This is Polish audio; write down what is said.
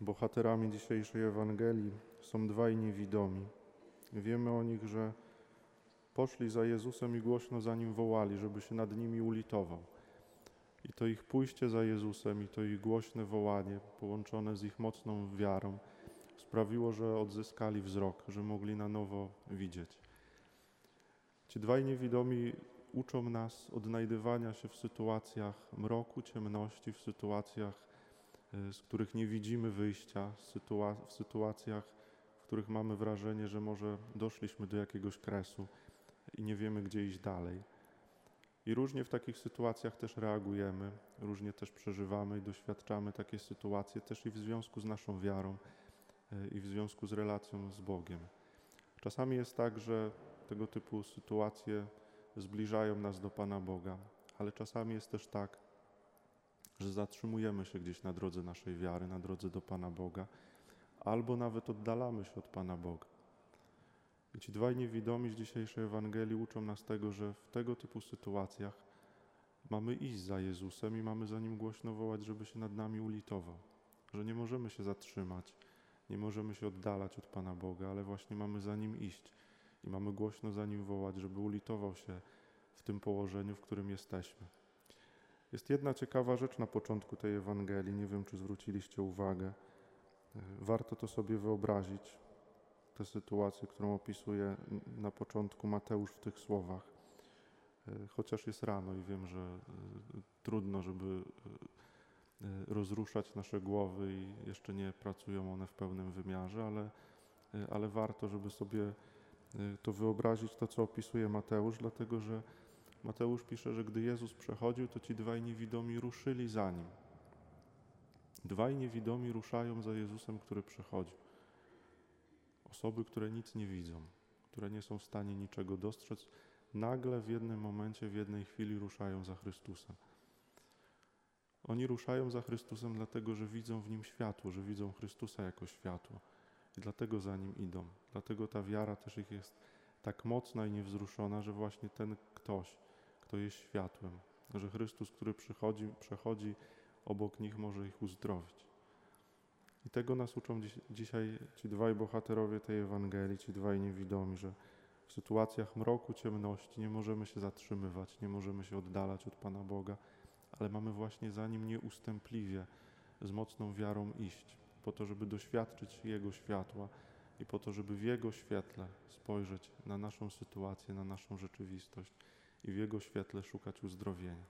Bohaterami dzisiejszej Ewangelii są dwaj niewidomi. Wiemy o nich, że poszli za Jezusem i głośno za Nim wołali, żeby się nad nimi ulitował. I to ich pójście za Jezusem i to ich głośne wołanie, połączone z ich mocną wiarą, sprawiło, że odzyskali wzrok, że mogli na nowo widzieć. Ci dwaj niewidomi uczą nas odnajdywania się w sytuacjach mroku, ciemności, w sytuacjach, z których nie widzimy wyjścia, w sytuacjach, w których mamy wrażenie, że może doszliśmy do jakiegoś kresu i nie wiemy, gdzie iść dalej. I różnie w takich sytuacjach też reagujemy, różnie też przeżywamy i doświadczamy takie sytuacje też i w związku z naszą wiarą y, i w związku z relacją z Bogiem. Czasami jest tak, że tego typu sytuacje zbliżają nas do Pana Boga, ale czasami jest też tak, że zatrzymujemy się gdzieś na drodze naszej wiary, na drodze do Pana Boga, albo nawet oddalamy się od Pana Boga. I ci dwaj niewidomi z dzisiejszej Ewangelii uczą nas tego, że w tego typu sytuacjach mamy iść za Jezusem i mamy za Nim głośno wołać, żeby się nad nami ulitował. Że nie możemy się zatrzymać, nie możemy się oddalać od Pana Boga, ale właśnie mamy za Nim iść i mamy głośno za Nim wołać, żeby ulitował się w tym położeniu, w którym jesteśmy. Jest jedna ciekawa rzecz na początku tej Ewangelii, nie wiem czy zwróciliście uwagę. Warto to sobie wyobrazić, tę sytuację, którą opisuje na początku Mateusz w tych słowach. Chociaż jest rano i wiem, że y, trudno, żeby rozruszać nasze głowy i jeszcze nie pracują one w pełnym wymiarze, ale, ale warto, żeby sobie to wyobrazić, to co opisuje Mateusz, dlatego że Mateusz pisze, że gdy Jezus przechodził, to ci dwaj niewidomi ruszyli za nim. Dwaj niewidomi ruszają za Jezusem, który przechodzi. Osoby, które nic nie widzą, które nie są w stanie niczego dostrzec, nagle w jednym momencie, w jednej chwili ruszają za Chrystusem. Oni ruszają za Chrystusem dlatego, że widzą w nim światło, że widzą Chrystusa jako światło i dlatego za nim idą. Dlatego ta wiara też ich jest tak mocna i niewzruszona, że właśnie ten ktoś, kto jest światłem, że Chrystus, który przychodzi, przechodzi obok nich, może ich uzdrowić. I tego nas uczą dziś, dzisiaj ci dwaj bohaterowie tej Ewangelii, ci dwaj niewidomi, że w sytuacjach mroku, ciemności nie możemy się zatrzymywać, nie możemy się oddalać od Pana Boga, ale mamy właśnie za Nim nieustępliwie, z mocną wiarą iść, po to, żeby doświadczyć Jego światła i po to, żeby w Jego świetle spojrzeć na naszą sytuację, na naszą rzeczywistość i w Jego świetle szukać uzdrowienia.